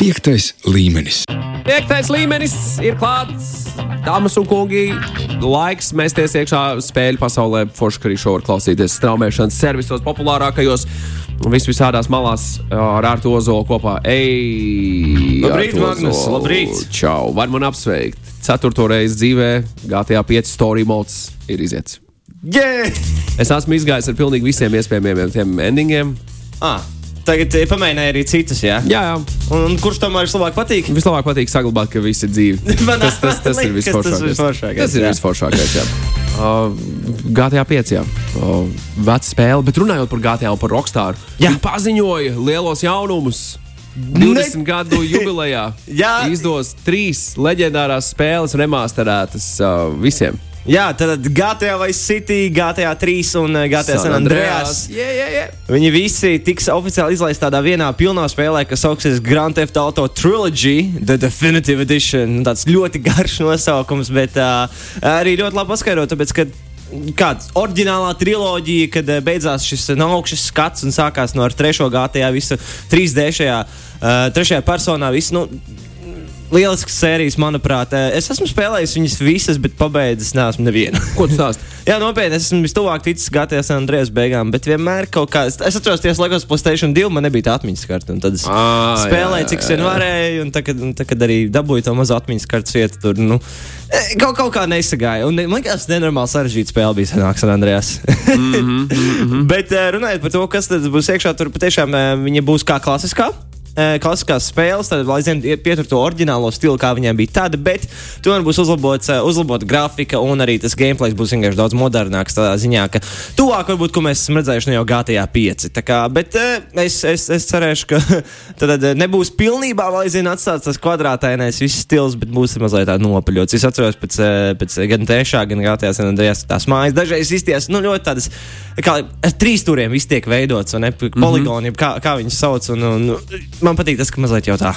Piektais līmenis. Piektais līmenis ir klāts. Dāmas un kungi, laiks mēsties iekšā spēļu pasaulē. Forši, ka arī šo var klausīties straumēšanas servisos populārākajos. Vis visādās malās ar Artu Ozolu kopā. Ej, Labrīt, Magnus, labrīt. Čau, var man apsveikt. Ceturto reizi dzīvē GTA 5 story modes ir iziets. Yeah! Es esmu izgājis ar pilnīgi visiem iespējamiem tiem endingiem. Ah, tagad eh, pamēģināju arī citus, jā. Jā, jā. Un kurš tomēr vislabāk patīk? Vislabāk patīk saglabāt, ka viss ir dzīvi. Tas, tas, tas ir visforšākais. Tas ir visforšākais. Uh, GTA 5. Jā. Uh, Veca spēle, bet runājot par GTA un par Rockstar. Jā. Paziņoja lielos jaunumus. 20 gadu jubilejā Jā. izdos trīs leģendārās spēles remasterētas uh, visiem. Jā, tad GTA Vice City, GTA 3 un eh, GTA San Andreas. Jā, jā, jā. Viņi visi tiks oficiāli izlaisti tādā vienā pilnā spēlē, kas sauksies Grand Theft Auto Trilogy, The Definitive Edition. Tāds ļoti garš nosaukums, bet uh, arī ļoti labi paskaidrot, tāpēc, ka kāda oriģinālā triloģija, kad uh, beidzās šis augšas skats un sākās no ar trešo GTA, visu 3D šajā uh, trešajā personā. Visu, nu, Lielisks sērijas, manuprāt. Es esmu spēlējis viņas visas, bet pabeidzis neesmu nevienu. Ko tu stāsti? Jā, nopietni, es esmu vistuvāk ticis San Andreas beigām, bet vienmēr kaut kā. Es atceros, ka Latvijas Playstation 2 man nebija tā atmiņas karte. un Tad es Ā, spēlēju, jā, cik jā. varēju, un tad, un tad, kad arī dabūju to mazu atmiņas kartes vietu, tur nu, kaut, kaut kā nesagāja. Un man liekas, nenormāli sarežģīta spēle bija senāk San Andreas. bet eh, runājot par to, kas tad būs iekšā, tur patiešām viņa būs kā klasiskā. Eh, Klasiskās spēles, tad vēl aizvien pietur to oriģinālo stilu, kā viņiem bija tāda, bet tomēr būs uzlabots, eh, uzlabota grafika un arī tas gameplay būs vienkārši daudz modernāks. Tādā ziņā, ka tuvāk varbūt, ko mēs esam redzējuši no jau GTA 5. Tā Kā, bet eh, es, es, es cerēšu, ka tad nebūs pilnībā vēl aizvien atstāts tas kvadrātainais viss stils, bet būs mazliet tā nopaļots. Es atceros pēc, pēc gan tiešā, gan GTA San Andreas tās mājas. Dažreiz izties, nu, ļoti tādas, kā ar trīs turiem viss tiek veidots, un ne poligoni, kā, kā viņas sauc. Un, un, man patīk tas, ka mazliet jau tā.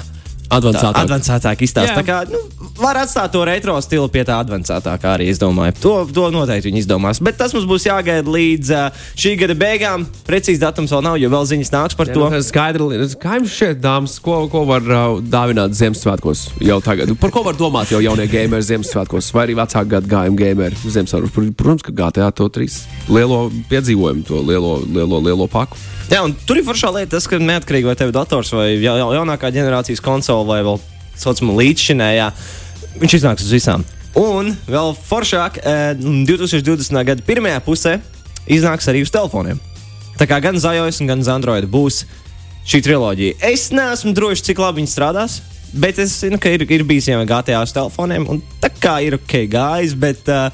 Advancētāk. Advancētāk izstāsta. Tā kā nu, var atstāt to retro stilu pie tā advancētākā arī, es domāju. To, to noteikti viņi izdomās. Bet tas mums būs jāgaida līdz šī gada beigām. Precīzi datums vēl nav, jo vēl ziņas nāks par Jā, to. nu, skaidri, kā jums šķiet, dāmas, ko, ko var uh, dāvināt Ziemassvētkos jau tagad? Par ko var domāt jau jaunie gameri Ziemassvētkos, vai arī vecāku gadu gājumu gameri Ziemassvētkos? Pr- Protams, ka GTA to trīs lielo piedzīvojumu, to lielo, lielo, lielo paku. Jā, un tur ir foršā lieta, tas, ka neatkarīgi vai tev ir dators vai ja, ja, jaunākā ģenerācijas konsole vai vēl saucamā līdzšinējā, viņš iznāks uz visām. Un vēl foršāk, eh, 2020. gada pirmajā pusē iznāks arī uz telefoniem. Tā kā gan Zajos, gan Android būs šī triloģija. Es neesmu drošs, cik labi viņi strādās. Bet es zinu, ka ir, ir bijis jau GTA uz telefoniem, un tā kā ir ok, gājis. Bet, uh,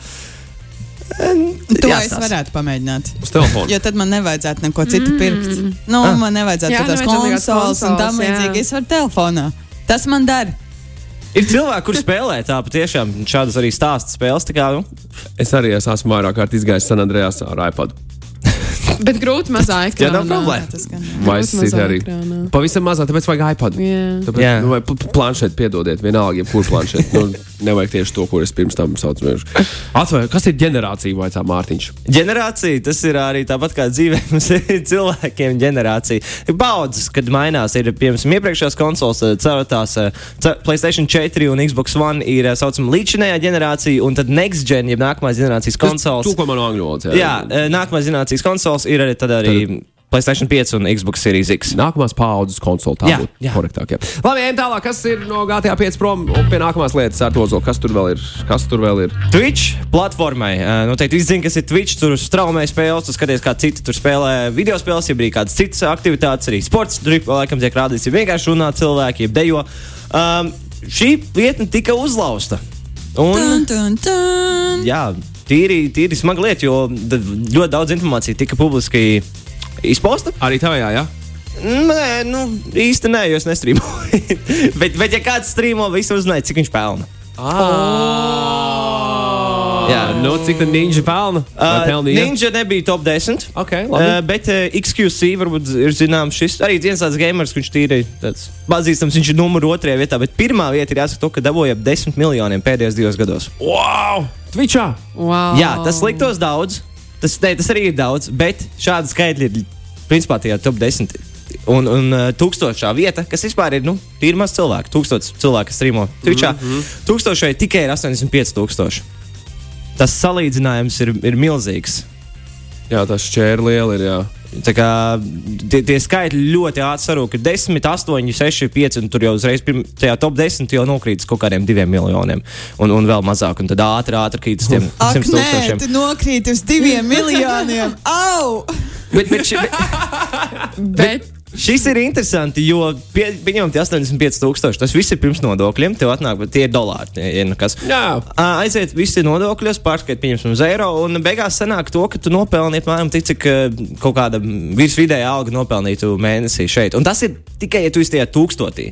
To es varētu pamēģināt. Uz telefona. Jo tad man nevajadzētu neko citu pirkt. Nu, ah. Man nevajadzētu Jā, tās nekādas konsoles un tam konsoles, līdzīgi. Es varu telefonā. Tas man dara. Ir cilvēki, kuriem spēlē tā patiešām šādas arī stāstu spēles. Kā, nu, Es arī es esmu vairāk kārt izgājis San Andrejas ar iPad. Bet grūti mazā Jā, ekrānā. nav problēma. Tas jā. Vai es mazā citu arī? ekrānā. Pavisam mazā, tāpēc vajag iPad. Jā. Tāpēc, Jā. nu, vai pl- pl- planšeti, piedodiet, vienalga, jebkurš planšets. Nu, nevajag tieši to, ko es pirms tam saucu. Atvainojiet, kas ir ģenerācija vai tā Mārtiņš? ģenerācija tas ir arī tāpat kā dzīvē. Mums ir cilvēkiem ģenerācija. Ir baudas, kad mainās. Ir piemēram iepriekšējās konsoles, eh, ceturtās, eh, PlayStation 4 un Xbox One ir tā saucamā līdzinējā ģenerācija, un tad Next Gen, jeb nākamās ģenerācijas konsoles. Tu, ko man angļu valodā. Jā, eh, nākamās ģenerācijas konsoles ir arī, tad arī PlayStation 5 un Xbox Series X. Nākamās paudzes konsole tā Jā, būtu jā. korektāk. Jā. Labi, ejam tālāk. Kas ir no GTA 5 prom un pie nākamās lietas ar to zolu? Kas tur vēl ir? Kas tur vēl ir? Twitch platformai. Noteikti visi zina, kas ir Twitch. Tur straumē spēles, tu skaties, kā citi tur spēlē video spēles, ja arī kādas citas aktivitātes, arī sports. Tur laikam tiek rādīts, ja vienkārši runā cilvēki, ja dejo. Um, šī vietne tika uzlausta. Un, Tun, tun, tun. jā, tīri, tīri smaga lieta, jo ļoti daudz informācijas tika publiski izposta. Arī tavējā, jā? Nē, nu īsti nē, jo es nestrīmoju. bet, bet, ja kāds strīmo, visi uzzināja, cik viņš pelna. Jā, nu, cik tad ninja pelna? Uh? Ninja nebija top 10. Ok, labi. Uh, bet uh, XQC varbūt ir zināms šis arī viens tāds gamers, kurš tīri tāds pazīstams. Viņš ir numur otrajā vietā, bet pirmā vieta ir jāsaka to, ka dabūja ap 10 miljoniem pēdējos divos gados. Wow! Twitchā! Wow. Jā, tas liktos daudz. Tas, ne, tas arī ir daudz, bet šādi skaitļi ir principā tie top 10. Un, un uh, tūkstošā vieta, kas vispār ir nu, pirmā cilvēka, tūkstoš cilvēku, kas strīmo Twitchā, mm -hmm. tūkstošai tikai ir 85,000. Tas salīdzinājums ir, ir milzīgs. Jā, tas šķēri liela ir. Jā. Tā kā, tie, tie skaitļi ļoti ātri sarūk. Ir 10, 8, 6, 5, un tur jau uzreiz pirm, tajā top 10 jau nokrīt uz kaut kādiem diviem miljoniem. Un, un vēl mazāk, un tad ātri, ātri krīt uz tiem Ak, 100 nē, tūkstošiem. tu nokrīt uz diviem miljoniem. Au! Bet, bet, ši, bet, Bet šis ir interesanti, jo pie, pieņemot 85,000. Tas viss ir pirms nodokļiem. Tev atnāk, bet tie ir dolāri. Ir nekas. Jā. Aiziet visi nodokļos, pārskait, pieņemsim, uz eiro. Un beigās sanāk to, ka tu nopelni apmēram tik, cik ā, kaut kāda virsvidēja alga nopelnītu mēnesī šeit. Un tas ir tikai, ja tu esi tajā tūkstotī.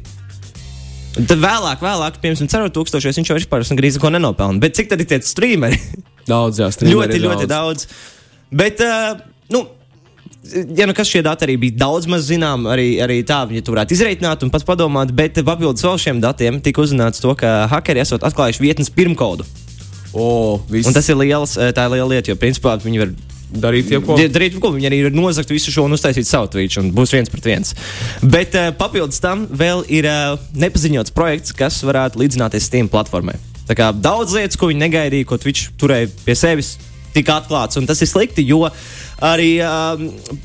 Tad vēlāk, vēlāk, piemēram, cerot tūkstošos, viņš jau vispār gandrīz neko nenopelna. Bet cik tad ir tie streameri? Daudz, jā, ļoti, ļoti daudz. Bet, uh, nu, ja nu kas šie dati arī bija daudz maz zinām, arī, arī tā viņi to varētu izreikināt un pats padomāt, bet papildus vēl šiem datiem tika uzzināts to, ka hakeri esat atklājuši vietnes pirmkodu. O, viss. Un tas ir liels, eh, tā ir liela lieta, jo principā viņi var darīt jau ko. Darīt, ko viņi arī ir nozagt visu šo un uztaisīt savu tvītu, un būs viens pret viens. Bet uh, papildus tam vēl ir uh, nepaziņots projekts, kas varētu līdzināties Steam platformai. Tā kā daudz lietas, ko viņi negaidīja, ko Twitch turēja pie sevis, tika atklāts, un tas ir slikti, jo arī uh,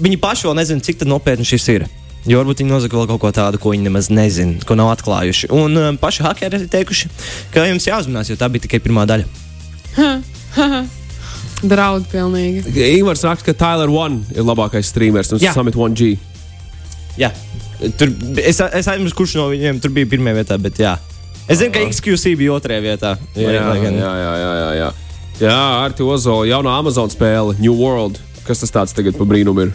viņi paši vēl nezina, cik nopietni šis ir. Jo varbūt viņi nozaga vēl kaut ko tādu, ko viņi nemaz nezina, ko nav atklājuši. Un uh, paši hakeri ir teikuši, ka jums jāuzmanās, jo tā bija tikai pirmā daļa. draud pilnīgi. Ingūns raksta, ka Tyler One ir labākais streamers un. Summit 1G. Jā, tur es, es aizmirsu, kurš no viņiem tur bija pirmajā vietā, bet jā. Es zinu, ka XQC bija otrajā vietā. Jā, jā, jā, jā, jā, jā. Jā, Arti Ozola, jaunā Amazon spēle, New World. Kas tas tāds tagad par brīnumu ir?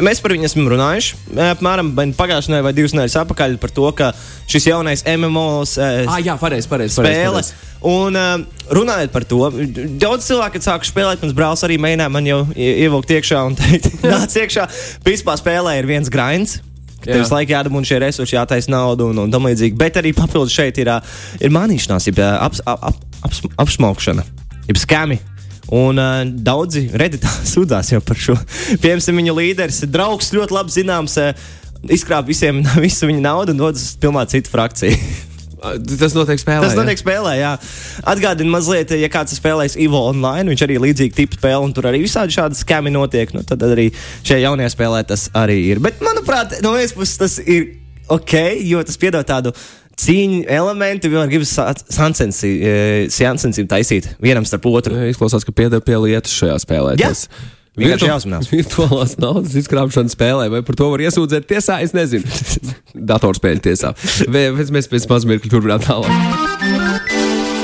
Mēs par viņu esam runājuši. eh, Apmēram pagājušajā nedēļā vai divas nedēļas atpakaļ par to, ka šis jaunais MMO eh, Ah, jā, pareizi, pareizi. spēle. Un uh, runājot par to, daudz cilvēku, kad sāku spēlēt, mans brālis arī mēģināja man jau ie- ievilkt iekšā un teikt, nāc iekšā. Principā spēlē ir viens grinds. Tev visu laiku jādabūna šie resursi, jātaisa nauda un, un tam līdzīgi. Bet arī papildus šeit ir, ā, ir manīšanās, jeb ā, aps, ap, ap, aps, apsmaukšana, jeb skami. Un uh, daudzi redītā sūdzās jau par šo. Piemēram, viņa līderis, draugs ļoti labi zināms, uh, izkrāp visiem visu viņa naudu un dodas uz pilnīgi citu frakciju. Tas notiek spēlē. Tas notiek spēlē, jā. Atgādini mazliet, ja kāds ir spēlējis Evo online, viņš arī līdzīgi tipu spēle, un tur arī visādi šādi skami notiek. Nu, tad arī šajā jaunajā spēlē tas arī ir. Bet, manuprāt, no vienas puses tas ir ok, jo tas piedāvā tādu cīņu elementu, vienmēr gribas sensību taisīt vienam starp otru. Jā, Izklausās, ka pieder pie lietas šajā spēlē. Jā. Tas Vienkārši jāuzmanās. Virtuālās naudas izkrāpšana spēlē, vai par to var iesūdzēt tiesā, es nezinu. Datorspēļu tiesā. Vai mēs pēc maz mirkļa turpinām tālāk.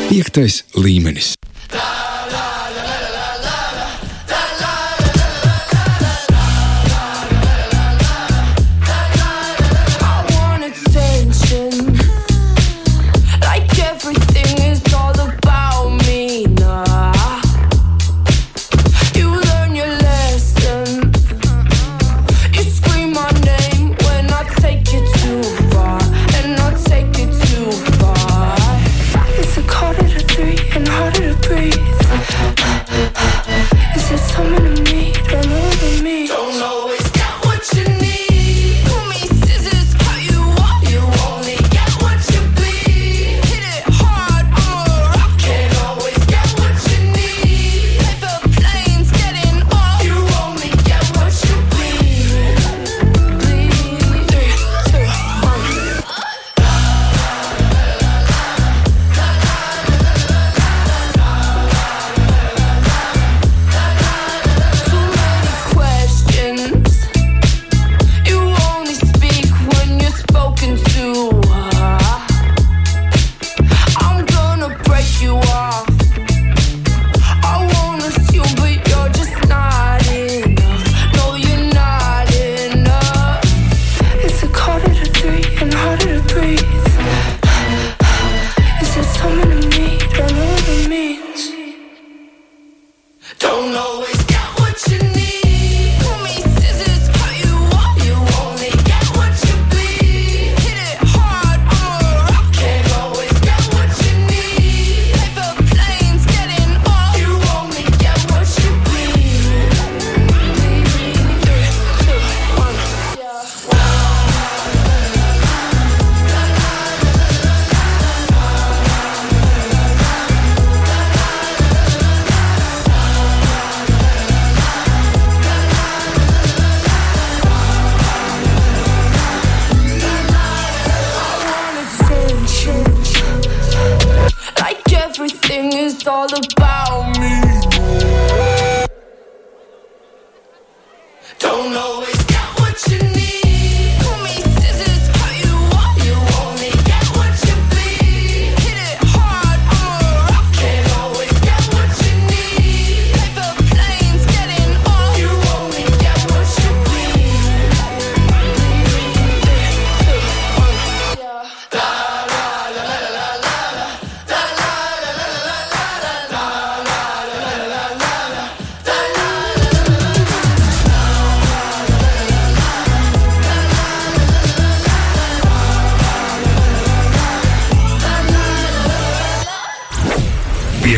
Piektais līmenis. I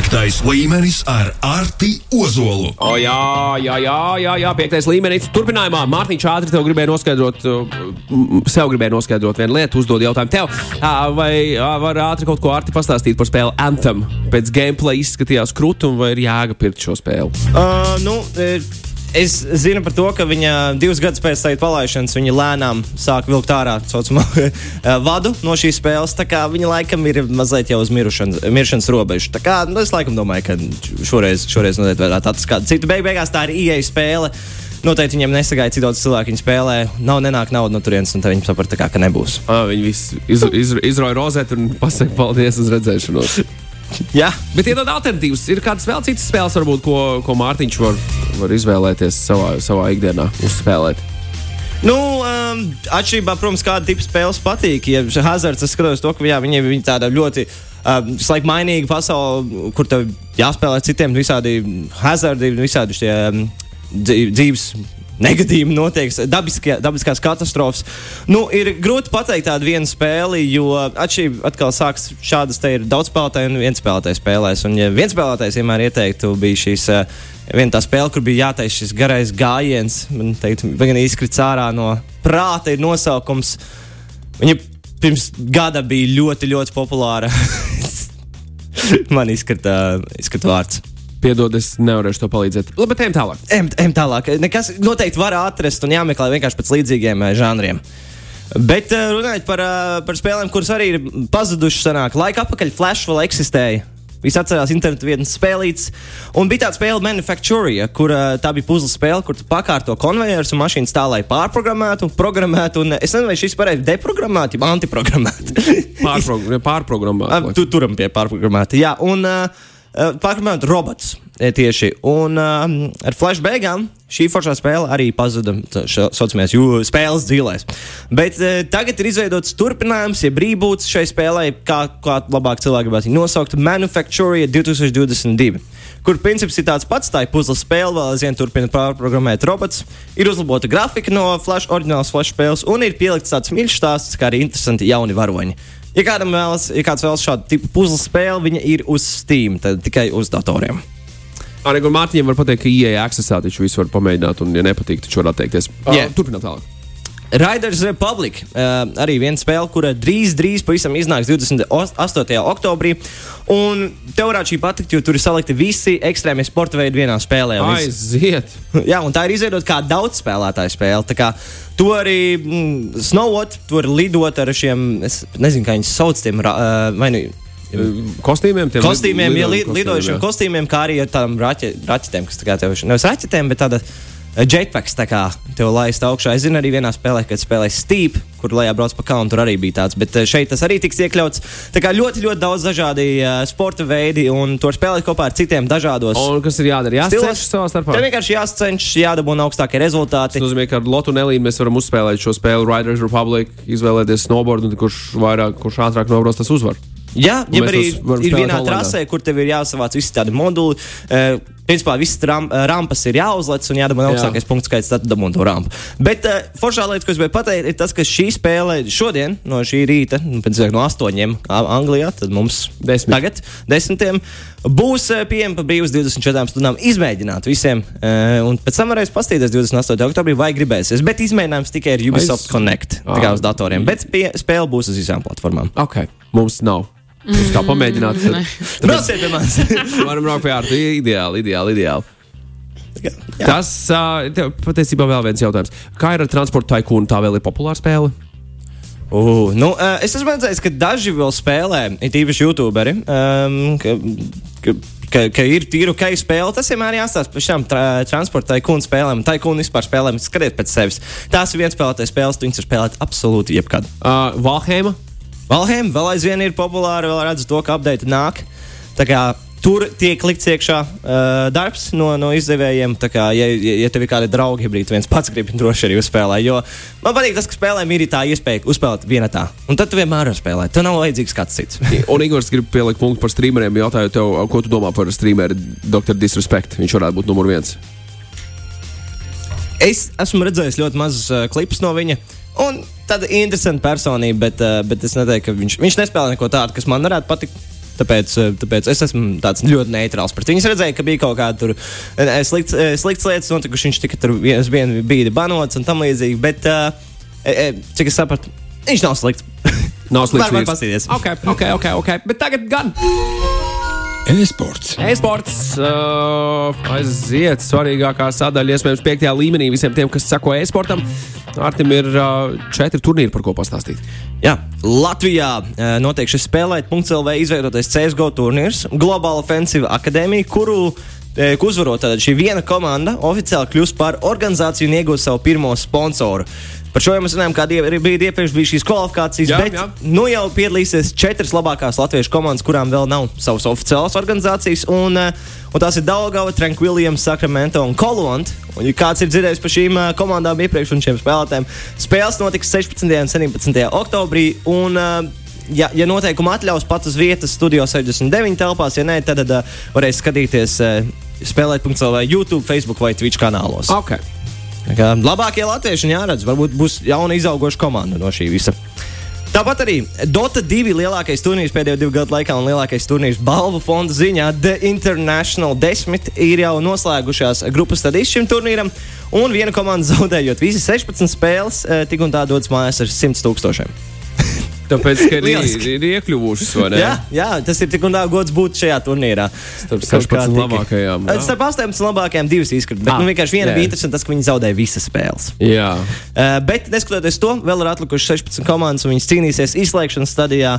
Piektais līmenis ar Arti Ozolu. O, jā, jā, jā, jā, jā, piektais līmenis. Turpinājumā Mārtiņš ātri tev gribēja noskaidrot, uh, sev gribēja noskaidrot vienu lietu, uzdod jautājumu tev. Ā, Vai var ātri kaut ko Arti pastāstīt par spēli Anthem? Pēc gameplay izskatījās krūti, un vai ir jēga pirkt šo spēli? Uh, nu, e, es zinu par to, ka viņa divus gadus pēc tam palaišanas viņa lēnām sāk vilkt ārā saucamo vadu no šīs spēles. Tā kā viņa laikam ir mazliet jau uz mirušanas, miršanas robežas. Tā kā nu, es laikam domāju, ka šoreiz, šoreiz noteikti varētu atrast kādu citu. Beig beigās tā ir ieeja spēle. Noteikti viņiem nesagāja, cik daudz cilvēku viņa spēlē. Nav nenāk nauda no turienes, un viņi saprata, ka nebūs. Ā, Viņi visi iz, iz, izroja rozeti un pasaka paldies uz redzēšanos. Jā, Bet iedod alternatīvas. Ir kādas vēl citas spēles, varbūt, ko, ko Mārtiņš var, var izvēlēties savā, savā ikdienā uzspēlēt. Nu, um, atšķirībā, protams, kāda tipa spēles patīk. Ja Hazards, es skatos to, ka jā, viņi ir tāda ļoti um, laika mainīga pasaule, kur tev jāspēlē citiem visādi hazardi, visādi šie um, dzī- dzīves. Negadījumi notiek, dabiskie, dabiskās katastrofas. Nu, ir grūti pateikt tādu vienu spēli, jo atšķirība atkal sāks šādas te ir daudz spēlētāju un viens spēlētājs spēlēs. Un, ja viens spēlētājs vienmēr ieteiktu, bija šīs uh, viena tā spēle, kur bija jātaisa šis garais gājiens. Man teikt, gan izkrits ārā no prāta ir nosaukums. Viņa pirms gada bija ļoti, ļoti populāra. Man izkrita, izkrita vārds. Piedod, es nevarēšu to palīdzēt. Labi, bet ejam tālāk. Ejam, ejam tālāk. Nekas noteikti var atrast un jāmeklē vienkārši pēc līdzīgiem eh, žanriem. Bet eh, runājot par, eh, par spēlēm, kuras arī ir pazudušas, senāk, laika apakaļ Flash vēl eksistēja. Visi atcerās internetu vietnes spēlītes. Un bija tāda spēle Manufacturia, kur tā bija puzles spēle, kur tu pakārto konvejerus un mašīnas tā, lai pārprogrammētu, programmētu. Un es nezinu, vai šis varēja deprogrammēt, jau antiprogrammēt. Pārprogr pārprogrammēt. Tu turam pie pārprogrammēta. Jā, un uh, pārprogrammēt robots eh, tieši. Un uh, ar flash beigām šī foršā spēle arī pazuda jū- spēles dzīvēs. Bet uh, tagad ir izveidots turpinājums, ja brīvbūts šai spēlei, kā, kā labāk cilvēki gribētu nosaukt, Manufacturia 2022. Kur princips ir tāds pats, tā ir puzles spēle, vēl aizvien turpina pārprogrammēt robots, ir uzlabota grafika no flash, oriģinālas flash spēles, un ir pielikts tāds mīļš stāsts, kā arī interesanti jauni varoņi. Ja kādam vēlas, ja kāds vēlas šādu tipu puzles spēli, viņa ir uz Steam, tad tikai uz datoriem. Arī Mārtiņam var pateikt, ka ieeja accessā taču visu var pamēģināt, un, ja nepatīk, taču var atteikties. Jā. Uh, Turpināt tālāk. Riders Republic uh, arī viena spēle, kura drīz, drīz pavisam iznāks 28. oktobrī. Un tev varētu šī patikt, jo tur ir salikti visi ekstrēmie sporta veidi vienā spēlē. Aiziet! Jā, un tā ir izveidota kā daudz spēlētāju spēle. Tā kā tu arī mm, snowot, tu vari lidot ar šiem, es nezinu, kā viņus sauc, tiem, uh, vai nu. Kostīmiem, tiem Kostīmiem, ja li, lidojumu lidojušiem kostīmiem, kā arī ar tādām raķe, raķetēm, kas tā kā tev ir nevis raķetēm, bet tāda eh, jetpacks, tā kā tev laist augšā. Es zinu, arī vienā spēlē, kad spēlēju Steep, kur lejā brauc pa kalnu, tur arī bija tāds, bet eh, šeit tas arī tiks iekļauts. Tā kā ļoti, ļoti daudz dažādi uh, sporta veidi, un to spēlēt kopā ar citiem dažādos. Un kas ir jādara? Jāscenšas savā starpā. Tev vienkārši jāsacenšas, jādabūna augstākie rezultāti. Tas nozīmē, ka ar Lotu un Elīnu mēs varam uzspēlēt šo spēli Riders Republic, izvēlēties snowboard, un kurš vairāk, kurš ātrāk nobrauc, tas uzvar. Jā, ja arī ir vienā trasē, kur tev ir jāsavāc visi tādi moduli. Uh, principā visas ram, eh, rampas ir jāuzlec un jādabūna Jā. augstākais punkts skaits, tad dabūna to rampu. Bet uh, foršā lieta, ko es gribēju pateikt, ir tas, ka šī spēle šodien, no šī rīta, nu, pēc tam no astoņiem Anglijā, tad mums Desmit. tagad desmitiem. Būs uh, pieejama pa brīvas 24 stundām izmēģināt visiem, uh, un pēc tam varēs paskatīties 28. oktobrī, vai gribēsies. Bet izmēģinājums tikai ir Ubisoft Aiz- Connect, Ah. kā uz datoriem. Bet pie, spēle būs uz visām platformām. Ok, mums nav. Mums kā pamēģināt. Tad, Brauciet pie manis! tad varam braukt pie ārta. Ideāli, ideāli, ideāli. Tas uh, tev patiesībā vēl viens jautājums. Kā ir ar transporta taikūnu? Tā vēl ir populāra spēle. Uh, nu, uh, es esmu redzējis, ka daži vēl spēlē, it īpaši YouTuberi, um, ka, ka ka, ka ir tīra ok spēle, tas vienmēr jāstāsta par šām tra transporta taikūnu spēlēm, taikūnu vispār spēlēm. Skatiet pēc sevis. Tās ir viens spēlētājs spēles, tu viņas var spēlēt absolūti jebkad. Uh, Valhēma. Valheim vēl aizvien ir populāra, vēl redzu to, ka update nāk. Tā kā Tur tiek likts iekšā uh, darbs no, no izdevējiem. Tā kā, ja, ja tev ir kādi draugi, brīdī viens pats grib droši arī uzspēlēt. Jo man patīk tas, ka spēlēm ir tā iespēja uzspēlēt vienā tā. Un tad tu vienmēr vari spēlēt. Tev nav vajadzīgs kāds cits. Un Igors grib pielikt punktu par streameriem. Jautāju tev, ko tu domā par streameru Dr. Disrespect? Viņš varētu būt numur viens. Es esmu redzējis ļoti mazus uh, klipus no viņa. Un tāda interesanta personība, bet, uh, bet es neteiktu, ka viņš, viņš nespēlē neko tādu, kas man varētu patikt. Tāpēc, uh, tāpēc es esmu tāds ļoti neitrāls pret viņu. Es redzēju, ka bija kaut kāda tur uh, slikts, slikts lietas, notikušas. Viņš tika tur vien- uz vienu brīdi banots un tam līdzīgi. Bet, uh, e, e, cik es sapratu, viņš nav slikts. Nav slikts. Var- var vīrs. paskatīties. Ok, ok, ok. ok. Bet tagad gan. E-sports. E-sports uh, aiziet svarīgākā sadaļa, iespējams, piektajā līmenī visiem tiem, kas sako e-sportam. Artim ir uh, četri turnīri, par ko pastāstīt. Jā, Latvijā eh, notiek šis spēlēt, .CLV izveidotais CSGO turnīrs, Global Offensive Academy, kuru eh, ko uzvarot tātad šī viena komanda oficiāli kļūst par organizāciju un iegūst savu pirmo sponsoru. Par šo jau mēs runājām, kāda bijusi iepriekš bija šīs kvalifikācijas, Jā, bet jā. nu jau piedalīsies četras labākās latviešu komandas, kurām vēl nav savas oficiālas organizācijas. Un, eh, un tās ir Daugava, Tranquilliams, Sacramento un Kolonta. Un, ja kāds ir dzirdējis par šīm eh, komandām iepriekš un šiem spēlētājiem, spēles notiks 16. un 17. oktobrī. Un, ja, ja noteikumi atļaus pat uz vietas, studio 69 telpās, ja nē, tad uh, varēs skatīties spēlēt.CLV, YouTube, Facebook vai Twitch kanālos. Ok. Tā kā Labākie latvieši jāredz, varbūt būs jauna izaugoša komanda no šī visa. Tāpat arī Dota 2 lielākais turnīrs pēdējo divu gadu laikā un lielākais turnīrs balvu fonda ziņā The International 10 ir jau noslēgušās grupas stadijas šim turnīram. Un viena komanda zaudējot visas 16 spēles, eh, tik un tā dodas mājās ar 100 tūkstošiem. Tāpēc, ka ir, ir iekļuvušas, vai ne? Jā, jā, tas ir tik un tā gods būt šajā turnīrā. Starp Kaut kā 16 tika- labākajām, jā. Starp 18 labākajām divas izkrīt. Bet Ah, nu, vienkārši viena jā. bija interesanta, tas, ka viņi zaudēja visas spēles. Jā. Uh, bet, neskatoties to, vēl ir atlikušas 16 komandas, un viņas cīnīsies izslēgšanas stadijā.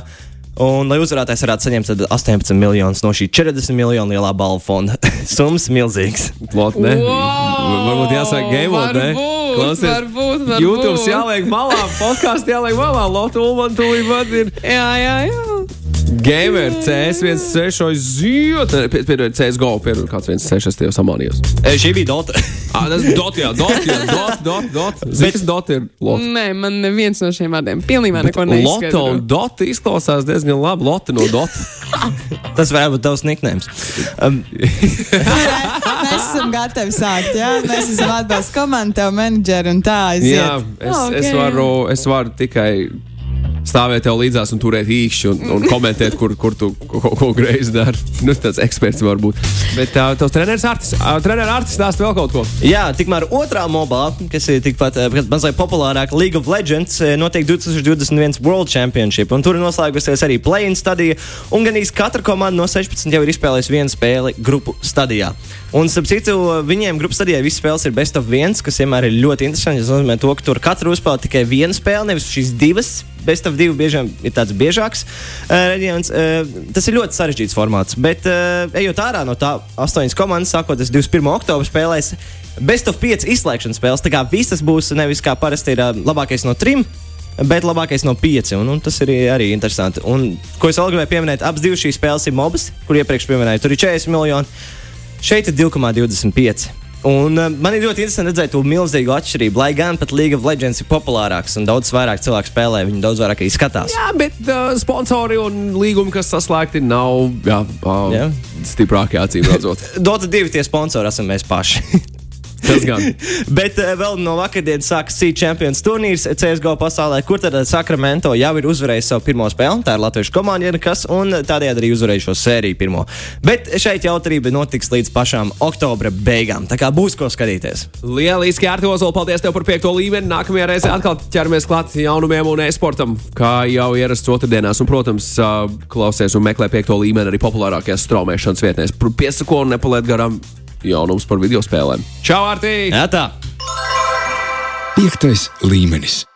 Un, lai uzvarētājs varētu saņemt tad 18 miljonus no šī 40 miljonu lielā balvu fonda, summas milzīgas. Lot, ne? Wow! Varbūt jāsaka game mode, ne? Varbūt, Klausies, varbūt, varbūt. YouTube jāliek malā, podkāsts jāliek malā, Lotu Ulman tūlīt pat ir Jā, jā, jā. Gamer CS16 zjot. Piedod, CSGO, piedod, kāds 16, es tev samanījos. E, šī bija Dota. Ah, tas ir Dot, jā, Dot, jā, Dot, Dot, Dot. Zini, Dot ir Lot. Nē, man neviens no šiem vārdiem pilnībā neko neizskaidro. un Dot izklausās diezgan labi. Lota no Dot. Tas varētu būt tavs niknējums. Um, Mēs esam gatavi sākt. Jā? Mēs esam atbalsts komanda, tev menedžeri un tā aiziet. Jā, es, Ah, ok. es, varu, es varu tikai stāvēt tev līdzās un turēt īkšķi un, un komentēt, kur, kur tu ko, ko, ko greizi dari. Nu, tāds eksperts var būt. Bet uh, tavs treneris Artis, uh, treneris Artis stāsta vēl kaut ko. Jā, tikmēr otrā mobā, kas ir tikpat eh, mazliet populārāka, League of Legends, notiek 2021 World Championship. un Tur ir noslēgusies arī play-in stadija. Un gan īsti katra komanda no 16 jau ir izspēlējusi vienu spēli grupu stadijā. Un, starp citu, viņiem grupu stadijā visas spēles ir best of viens, kas vienmēr ir ļoti interesanti. Tas nozīmē, to, ka tur katru uzspēlē tikai viena spēle, nevis šīs divas. Best of divi bieži vien ir tāds biežāks uh, reģions. Uh, tas ir ļoti sarežģīts formāts. Bet, uh, ejot ārā no tā, astoņas komandas, sākot ar 21. oktobra spēlēs, best of 5 izslēgšanas spēles. Tā kā visas būs nevis kā parasti ir uh, labākais no trim. Bet labākais no pieci, un, un tas ir arī interesanti. Un, ko es vēl gribēju pieminēt, abas divas šīs spēles ir mobas, kur iepriekš minēju. Tur ir 40 miljoni, šeit ir 2,25. Un uh, man ir ļoti interesanti redzēt to milzīgo atšķirību. Lai gan pat League of Legends ir populārāks un daudz vairāk cilvēku spēlē, viņi daudz vairāk arī skatās. Jā, bet uh, sponsori un līgumi, kas saslēgti, nav jā, uh, Jā. stiprākie acīm redzot. Dota divi tie sponsori esam mēs paši. Tas gan. Bet uh, vēl no vakardienas sākas C Champions turnīrs CSGO pasaulē, kur tad Sacramento jau ir uzvarējis savu pirmo spēli. Tā ir Latvijas komanda, nekas, un tādējādi arī uzvarēja šo sēriju pirmo. Bet šeit jautrība notiks līdz pašām oktobra beigām. Tā kā būs ko skatīties. Lieliski, Arti Ozola, paldies tev par piekto līmeni. Nākamajā reizē atkal ķeramies klāt jaunumiem un e-sportam, kā jau ierasts otrdienās. Un, protams, klausies un meklē piekto līmeni arī populārākajās straumēšanas vietnēs. Piesako un nepaliet garām jaunums par video spēlēm. Čau, Arti! Jā, tā! Piektais līmenis.